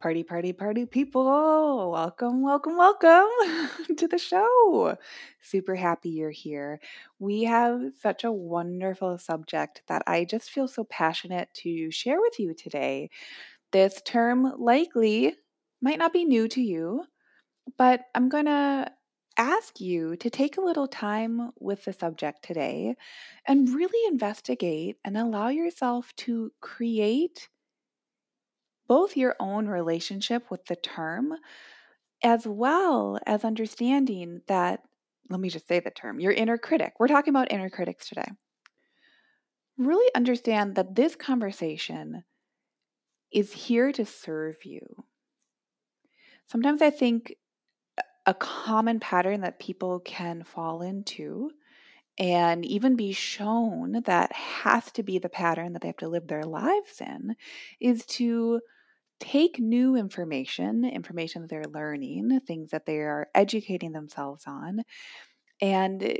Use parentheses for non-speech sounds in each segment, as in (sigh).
Party, party, party people. Welcome, welcome, welcome (laughs) to the show. Super happy you're here. We have such a wonderful subject that I just feel so passionate to share with you today. This term likely might not be new to you, but I'm going to ask you to take a little time with the subject today and really investigate and allow yourself to create both your own relationship with the term as well as understanding that, let me just say the term, your inner critic. We're talking about inner critics today. Really understand that this conversation is here to serve you. Sometimes I think a common pattern that people can fall into and even be shown that has to be the pattern that they have to live their lives in is to take new information, information that they're learning, things that they are educating themselves on, and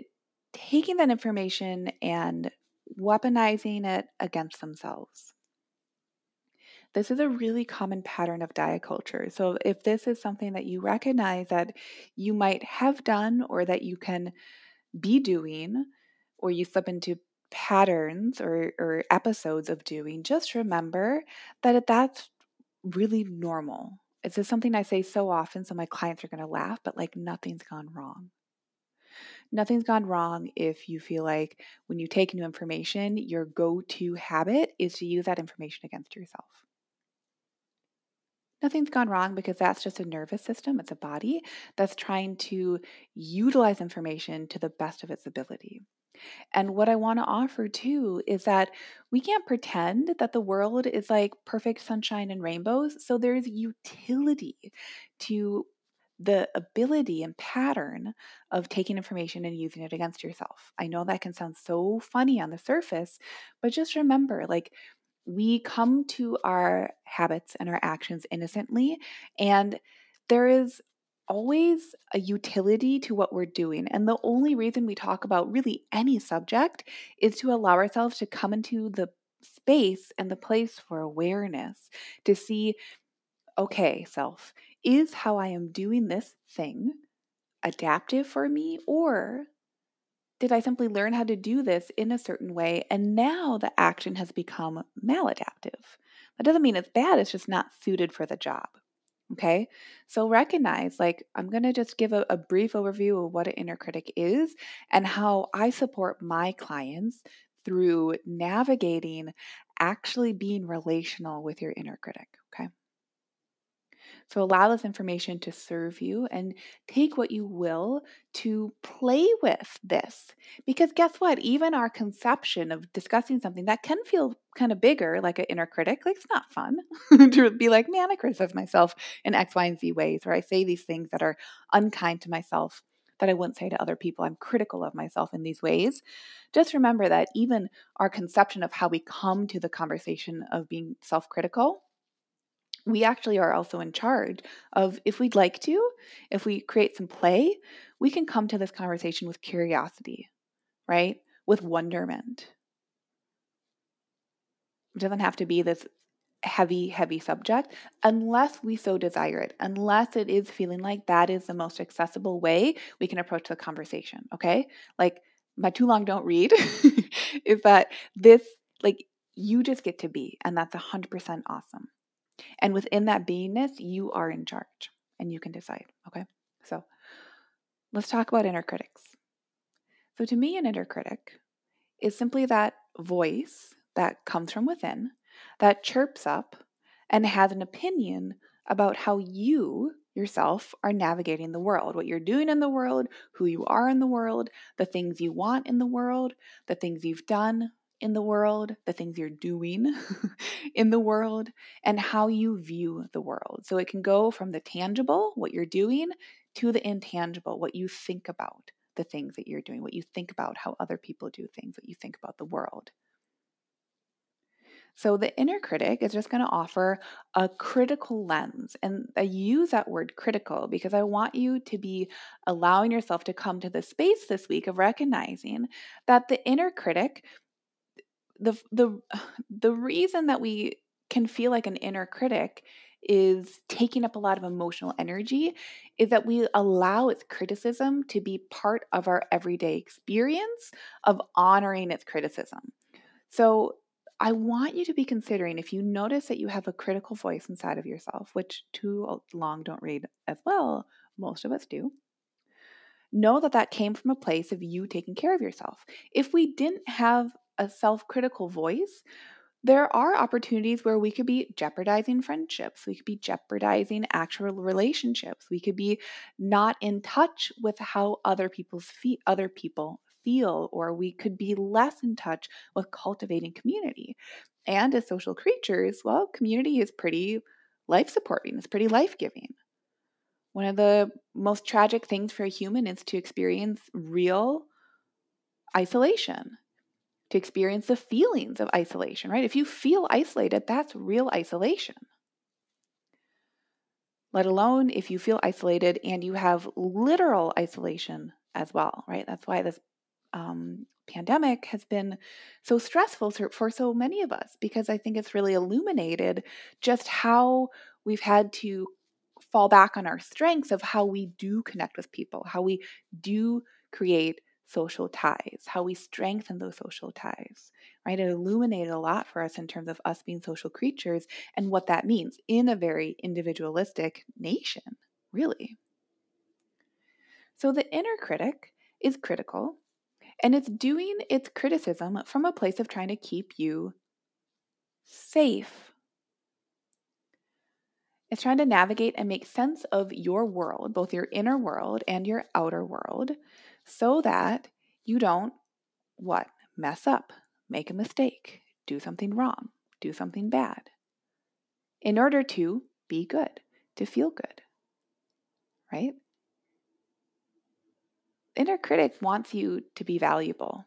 taking that information and weaponizing it against themselves. This is a really common pattern of diet culture. So, if this is something that you recognize that you might have done or that you can be doing, or you slip into patterns or, or episodes of doing, just remember that that's really normal. It's just something I say so often, so my clients are going to laugh, but like nothing's gone wrong. Nothing's gone wrong if you feel like when you take new information, your go to habit is to use that information against yourself. Nothing's gone wrong because that's just a nervous system, it's a body that's trying to utilize information to the best of its ability. And what I want to offer too is that we can't pretend that the world is like perfect sunshine and rainbows. So there's utility to the ability and pattern of taking information and using it against yourself. I know that can sound so funny on the surface, but just remember like we come to our habits and our actions innocently and there is always a utility to what we're doing. And the only reason we talk about really any subject is to allow ourselves to come into the space and the place for awareness to see okay, self, is how I am doing this thing adaptive for me or did I simply learn how to do this in a certain way and now the action has become maladaptive? That doesn't mean it's bad, it's just not suited for the job. Okay, so recognize like I'm going to just give a, a, brief overview of what an inner critic is and how I support my clients through navigating actually being relational with your inner critic. Okay. So allow this information to serve you and take what you will to play with this. Because guess what? Even our conception of discussing something that can feel kind of bigger, like an inner critic, like it's not fun (laughs) to be like, man, I criticize myself in X, Y, and Z ways, or I say these things that are unkind to myself that I wouldn't say to other people. I'm critical of myself in these ways. Just remember that even our conception of how we come to the conversation of being self critical we actually are also in charge of if we'd like to, if we create some play, we can come to this conversation with curiosity, right? With wonderment. It doesn't have to be this heavy, heavy subject unless we so desire it, unless it is feeling like that is the most accessible way we can approach the conversation, okay? Like, my too long don't read (laughs) is that this, like, you just get to be, and that's 100% awesome. And within that beingness, you are in charge and you can decide. Okay. So let's talk about inner critics. So to me, an inner critic is simply that voice that comes from within that chirps up and has an opinion about how you yourself are navigating the world, what you're doing in the world, who you are in the world, the things you want in the world, the things you've done, in the world, the things you're doing (laughs) in the world, and how you view the world. So it can go from the tangible, what you're doing, to the intangible, what you think about the things that you're doing, what you think about how other people do things, what you think about the world. So the inner critic is just going to offer a critical lens. And I use that word critical because I want you to be allowing yourself to come to the space this week of recognizing that the inner critic the the (sighs) the reason that we can feel like an inner critic is taking up a lot of emotional energy is that we allow its criticism to be part of our everyday experience of honoring its criticism. So I want you to be considering if you notice that you have a critical voice inside of yourself, which too long don't read as well, most of us do. Know that that came from a place of you taking care of yourself. If we didn't have a self critical voice, there are opportunities where we could be jeopardizing friendships. We could be jeopardizing actual relationships. We could be not in touch with how other people's feet, other people feel, or we could be less in touch with cultivating community. And as social creatures, well, community is pretty life supporting, it's pretty life giving. One of the most tragic things for a human is to experience real isolation, to experience the feelings of isolation, right? If you feel isolated, that's real isolation. Let alone if you feel isolated and you have literal isolation as well, right? That's why this um, pandemic has been so stressful for so many of us because I think it's really illuminated just how we've had to fall back on our strengths of how we do connect with people, how we do create social ties, how we strengthen those social ties, right? It illuminated a lot for us in terms of us being social creatures and what that means in a very individualistic nation, really. So the inner critic is critical and it's doing its criticism from a place of trying to keep you safe. It's trying to navigate and make sense of your world, both your inner world and your outer world, so that you don't what? Mess up, make a mistake, do something wrong, do something bad. In order to be good, to feel good. Right? inner critic wants you to be valuable.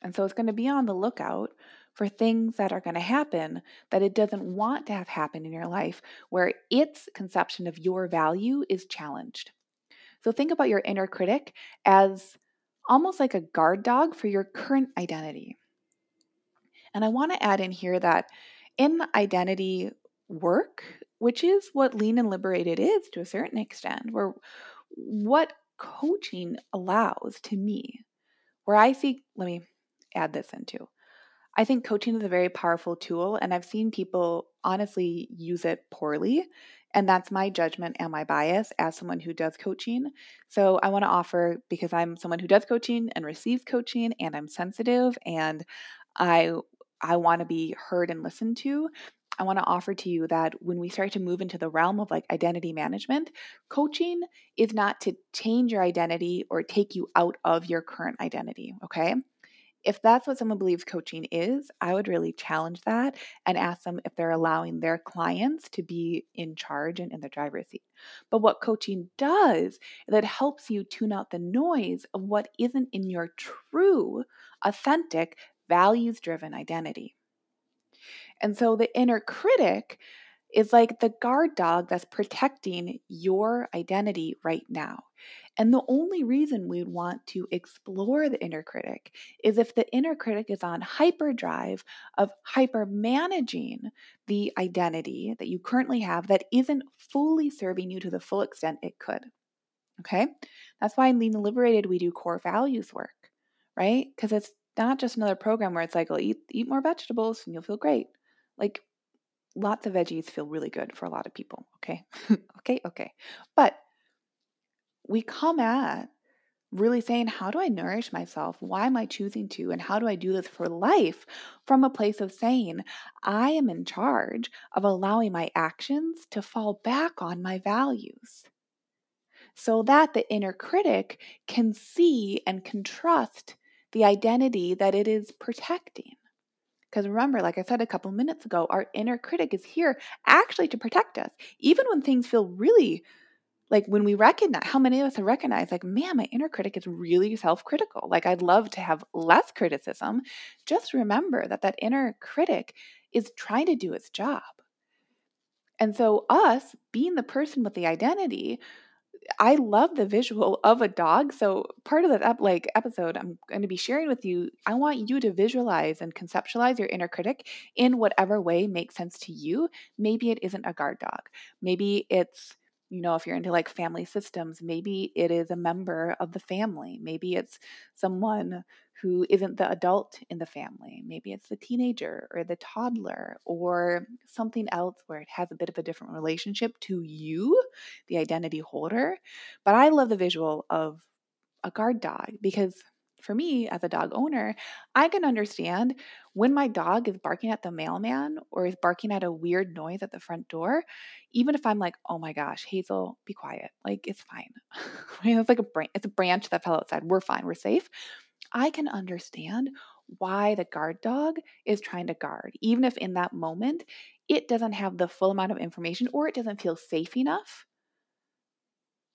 And so it's going to be on the lookout for things that are going to happen that it doesn't want to have happen in your life where its conception of your value is challenged. So think about your inner critic as almost like a guard dog for your current identity. And I want to add in here that in identity work, which is what lean and liberated is to a certain extent, where what coaching allows to me, where I see, let me add this into. I think coaching is a very powerful tool, and I've seen people honestly use it poorly. And that's my judgment and my bias as someone who does coaching. So I want to offer because I'm someone who does coaching and receives coaching, and I'm sensitive and I I want to be heard and listened to. I want to offer to you that when we start to move into the realm of like identity management, coaching is not to change your identity or take you out of your current identity. Okay. If that's what someone believes coaching is, I would really challenge that and ask them if they're allowing their clients to be in charge and in the driver's seat. But what coaching does is it helps you tune out the noise of what isn't in your true, authentic, values driven identity. And so the inner critic is like the guard dog that's protecting your identity right now. And the only reason we'd want to explore the inner critic is if the inner critic is on hyperdrive of hyper managing the identity that you currently have that isn't fully serving you to the full extent it could. Okay? That's why in Lean Liberated we do core values work, right? Because it's not just another program where it's like, well, eat, eat more vegetables and you'll feel great. Like lots of veggies feel really good for a lot of people. Okay. (laughs) okay. Okay. But we come at really saying, how do I nourish myself? Why am I choosing to? And how do I do this for life from a place of saying, I am in charge of allowing my actions to fall back on my values so that the inner critic can see and can trust the identity that it is protecting. Because remember, like I said a couple minutes ago, our inner critic is here actually to protect us. Even when things feel really like when we recognize how many of us have recognized, like, man, my inner critic is really self critical. Like, I'd love to have less criticism. Just remember that that inner critic is trying to do its job. And so, us being the person with the identity, I love the visual of a dog. So part of that ep- like episode I'm going to be sharing with you, I want you to visualize and conceptualize your inner critic in whatever way makes sense to you. Maybe it isn't a guard dog. Maybe it's you know, if you're into like family systems, maybe it is a member of the family. Maybe it's someone who isn't the adult in the family. Maybe it's the teenager or the toddler or something else where it has a bit of a different relationship to you, the identity holder. But I love the visual of a guard dog because for me as a dog owner, I can understand when my dog is barking at the mailman or is barking at a weird noise at the front door, even if I'm like, oh my gosh, Hazel, be quiet. Like it's fine. (laughs) it's like a branch, it's a branch that fell outside. We're fine. We're safe. I can understand why the guard dog is trying to guard, even if in that moment it doesn't have the full amount of information or it doesn't feel safe enough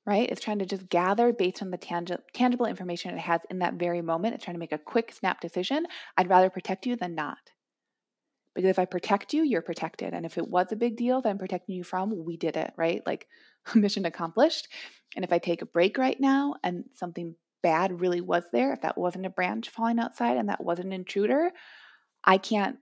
right? It's trying to just gather based on the tangi- tangible information it has in that very moment. It's trying to make a quick snap decision. I'd rather protect you than not. Because if I protect you, you're protected. And if it was a big deal that I'm protecting you from, we did it, right? Like (laughs) mission accomplished. And if I take a break right now and something bad really was there, if that wasn't a branch falling outside and that wasn't an intruder, I can't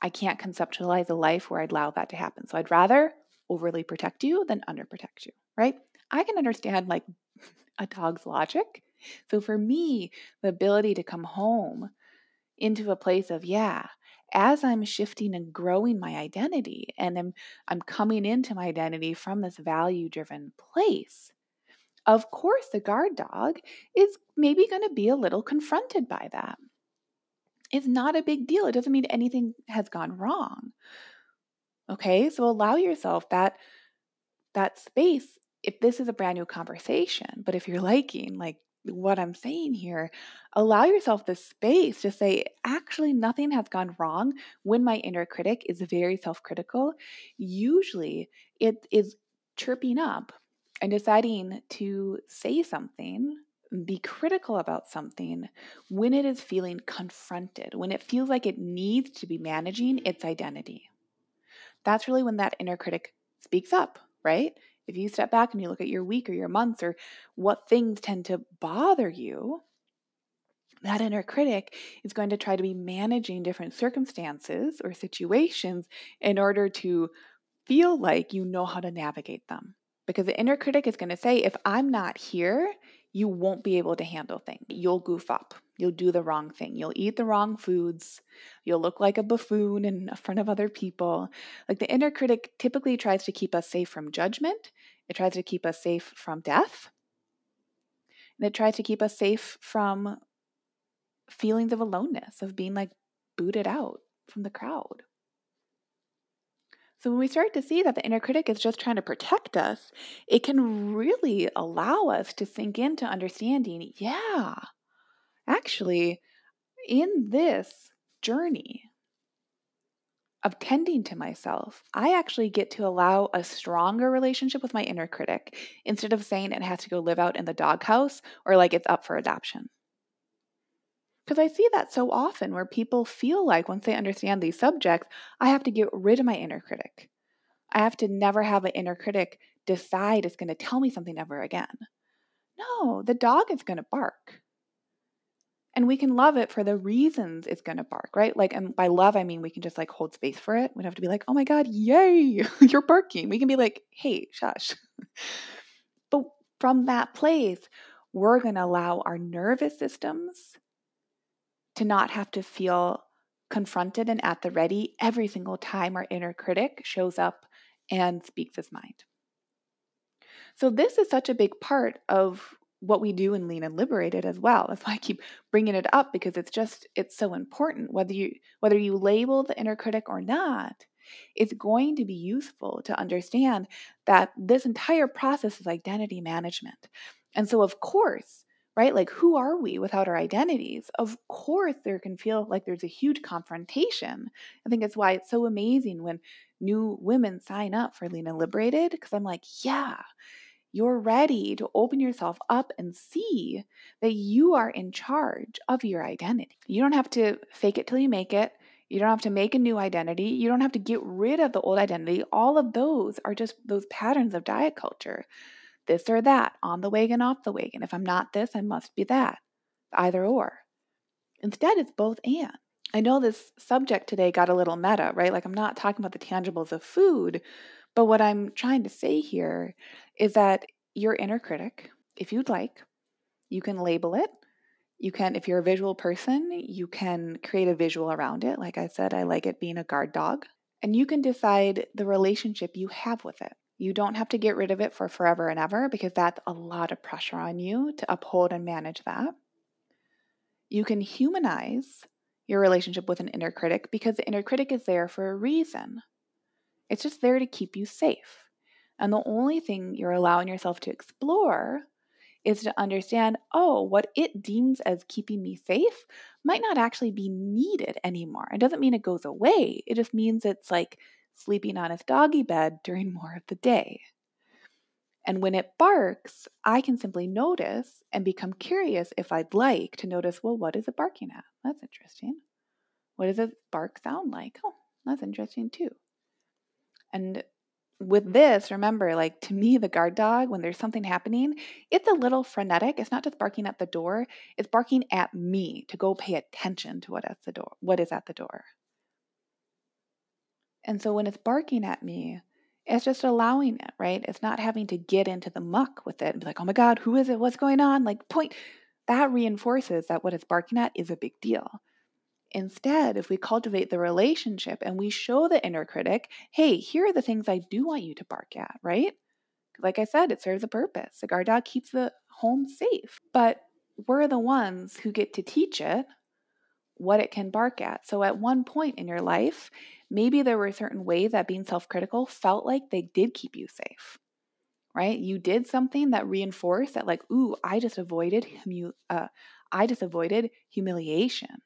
I can't conceptualize a life where I'd allow that to happen. So I'd rather overly protect you than underprotect you, right? I can understand like (laughs) a dog's logic. So for me, the ability to come home into a place of, yeah, as I'm shifting and growing my identity and I'm I'm coming into my identity from this value-driven place. Of course, the guard dog is maybe going to be a little confronted by that. It's not a big deal. It doesn't mean anything has gone wrong. Okay? So allow yourself that that space if this is a brand new conversation, but if you're liking like what I'm saying here, allow yourself the space to say, actually, nothing has gone wrong when my inner critic is very self critical. Usually it is chirping up and deciding to say something, be critical about something when it is feeling confronted, when it feels like it needs to be managing its identity. That's really when that inner critic speaks up, right? If you step back and you look at your week or your months or what things tend to bother you, that inner critic is going to try to be managing different circumstances or situations in order to feel like you know how to navigate them. Because the inner critic is going to say, if I'm not here, you won't be able to handle things. You'll goof up. You'll do the wrong thing. You'll eat the wrong foods. You'll look like a buffoon in front of other people. Like the inner critic typically tries to keep us safe from judgment, it tries to keep us safe from death, and it tries to keep us safe from feelings of aloneness, of being like booted out from the crowd. So when we start to see that the inner critic is just trying to protect us, it can really allow us to sink into understanding, yeah, actually, in this journey of tending to myself, I actually get to allow a stronger relationship with my inner critic instead of saying it has to go live out in the doghouse or like it's up for adoption. Because I see that so often where people feel like once they understand these subjects, I have to get rid of my inner critic. I have to never have an inner critic decide it's going to tell me something ever again. No, the dog is going to bark. And we can love it for the reasons it's going to bark, right? Like, and by love, I mean we can just like hold space for it. We don't have to be like, oh my God, yay, (laughs) you're barking. We can be like, hey, shush. (laughs) but from that place, we're going to allow our nervous systems to not have to feel confronted and at the ready every single time our inner critic shows up and speaks his mind. So, this is such a big part of what we do in lean and liberated as well that's why i keep bringing it up because it's just it's so important whether you whether you label the inner critic or not it's going to be useful to understand that this entire process is identity management and so of course right? Like, who are we without our identities? Of course, there can feel like there's a huge confrontation. I think it's why it's so amazing when new women sign up for Lean and Liberated, because I'm like, yeah, you're ready to open yourself up and see that you are in charge of your identity. You don't have to fake it till you make it. You don't have to make a new identity. You don't have to get rid of the old identity. All of those are just those patterns of diet culture this or that, on the wagon, off the wagon. If I'm not this, I must be that. Either or. Instead, it's both and. I know this subject today got a little meta, right? Like I'm not talking about the tangibles of food, but what I'm trying to say here is that your inner critic, if you'd like, you can label it. You can, if you're a visual person, you can create a visual around it. Like I said, I like it being a guard dog. And you can decide the relationship you have with it. You don't have to get rid of it for forever and ever because that's a lot of pressure on you to uphold and manage that. You can humanize your relationship with an inner critic because the inner critic is there for a reason. It's just there to keep you safe. And the only thing you're allowing yourself to explore is to understand oh, what it deems as keeping me safe might not actually be needed anymore. It doesn't mean it goes away, it just means it's like sleeping on its doggy bed during more of the day. And when it barks, I can simply notice and become curious if I'd like to notice, well, what is it barking at? That's interesting. What does a bark sound like? Oh, that's interesting too. And with this, remember, like to me, the guard dog, when there's something happening, it's a little frenetic. It's not just barking at the door, it's barking at me to go pay attention to what at the door, what is at the door. And so when it's barking at me, it's just allowing it, right? It's not having to get into the muck with it and be like, oh my God, who is it? What's going on? Like, point. That reinforces that what it's barking at is a big deal. Instead, if we cultivate the relationship and we show the inner critic, hey, here are the things I do want you to bark at, right? Like I said, it serves a purpose. The guard dog keeps the home safe, but we're the ones who get to teach it what it can bark at. So at one point in your life, maybe there were certain ways that being self critical felt like they did keep you safe, right? You did something that reinforced that, like, ooh, I just avoided, humu- uh, I just avoided humiliation.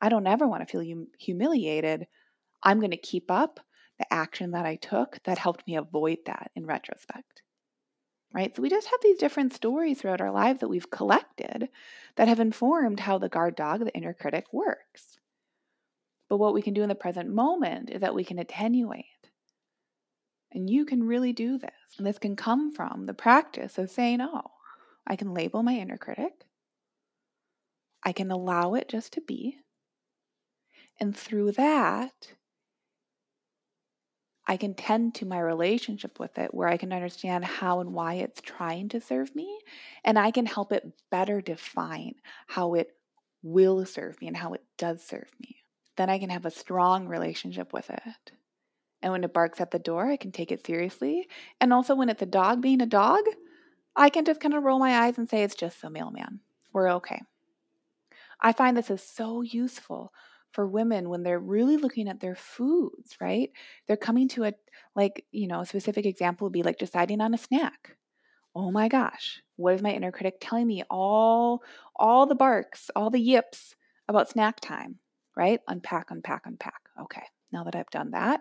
I don't ever want to feel hum- humiliated. I'm going to keep up the action that I took that helped me avoid that in retrospect. Right? So we just have these different stories throughout our lives that we've collected that have informed how the guard dog, the inner critic, works. But what we can do in the present moment is that we can attenuate. And you can really do this. And this can come from the practice of saying, oh, I can label my inner critic. I can allow it just to be. And through that, I can tend to my relationship with it where I can understand how and why it's trying to serve me. And I can help it better define how it will serve me and how it does serve me. Then I can have a strong relationship with it. And when it barks at the door, I can take it seriously. And also, when it's a dog being a dog, I can just kind of roll my eyes and say, it's just the mailman. We're okay. I find this is so useful for women when they're really looking at their foods, right? They're coming to a, like, you know, a specific example would be like deciding on a snack. Oh my gosh, what is my inner critic telling me? All, all the barks, all the yips about snack time, right? Unpack, unpack, unpack. Okay, now that I've done that,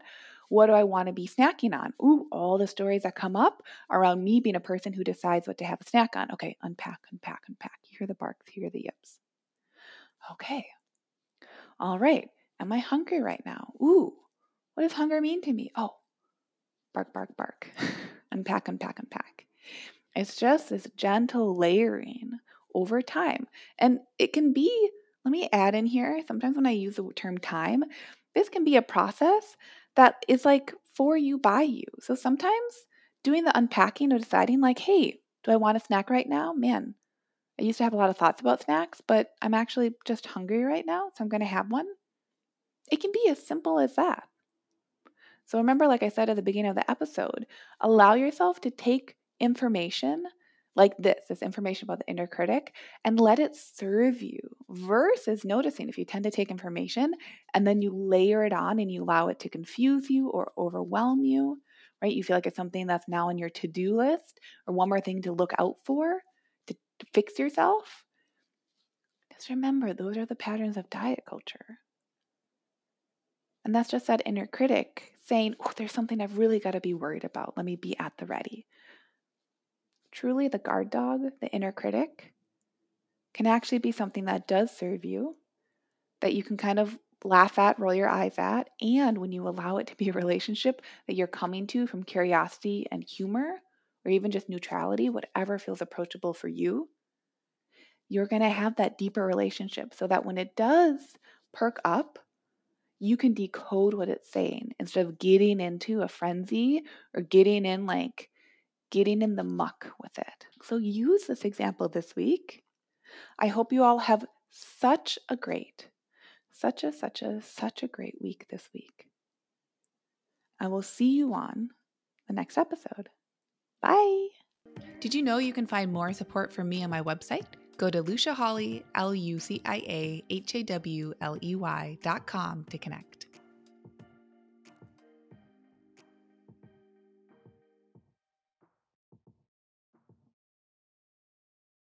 what do I want to be snacking on? Ooh, all the stories that come up around me being a person who decides what to have a snack on. Okay, unpack, unpack, unpack. You hear the barks, you hear the yips. Okay, all right. Am I hungry right now? Ooh, what does hunger mean to me? Oh, bark, bark, bark. (laughs) unpack, unpack, unpack. It's just this gentle layering over time. And it can be, let me add in here, sometimes when I use the term time, this can be a process that is like for you, by you. So sometimes doing the unpacking or deciding, like, hey, do I want a snack right now? Man, I used to have a lot of thoughts about snacks, but I'm actually just hungry right now, so I'm going to have one. It can be as simple as that. So remember, like I said at the beginning of the episode, allow yourself to take information like this, this information about the inner critic, and let it serve you versus noticing if you tend to take information and then you layer it on and you allow it to confuse you or overwhelm you, right? You feel like it's something that's now on your to do list or one more thing to look out for to fix yourself, just remember those are the patterns of diet culture. And that's just that inner critic saying, oh, there's something I've really got to be worried about. Let me be at the ready. Truly, the guard dog, the inner critic, can actually be something that does serve you, that you can kind of laugh at, roll your eyes at, and when you allow it to be a relationship that you're coming to from curiosity and humor, or even just neutrality, whatever feels approachable for you, you're going to have that deeper relationship so that when it does perk up, you can decode what it's saying instead of getting into a frenzy or getting in like getting in the muck with it. So use this example this week. I hope you all have such a great, such a, such a, such a great week this week. I will see you on the next episode. Bye. Did you know you can find more support from me on my website? Go to Lucia Hawley, L U C I A H A W L E Y dot com to connect.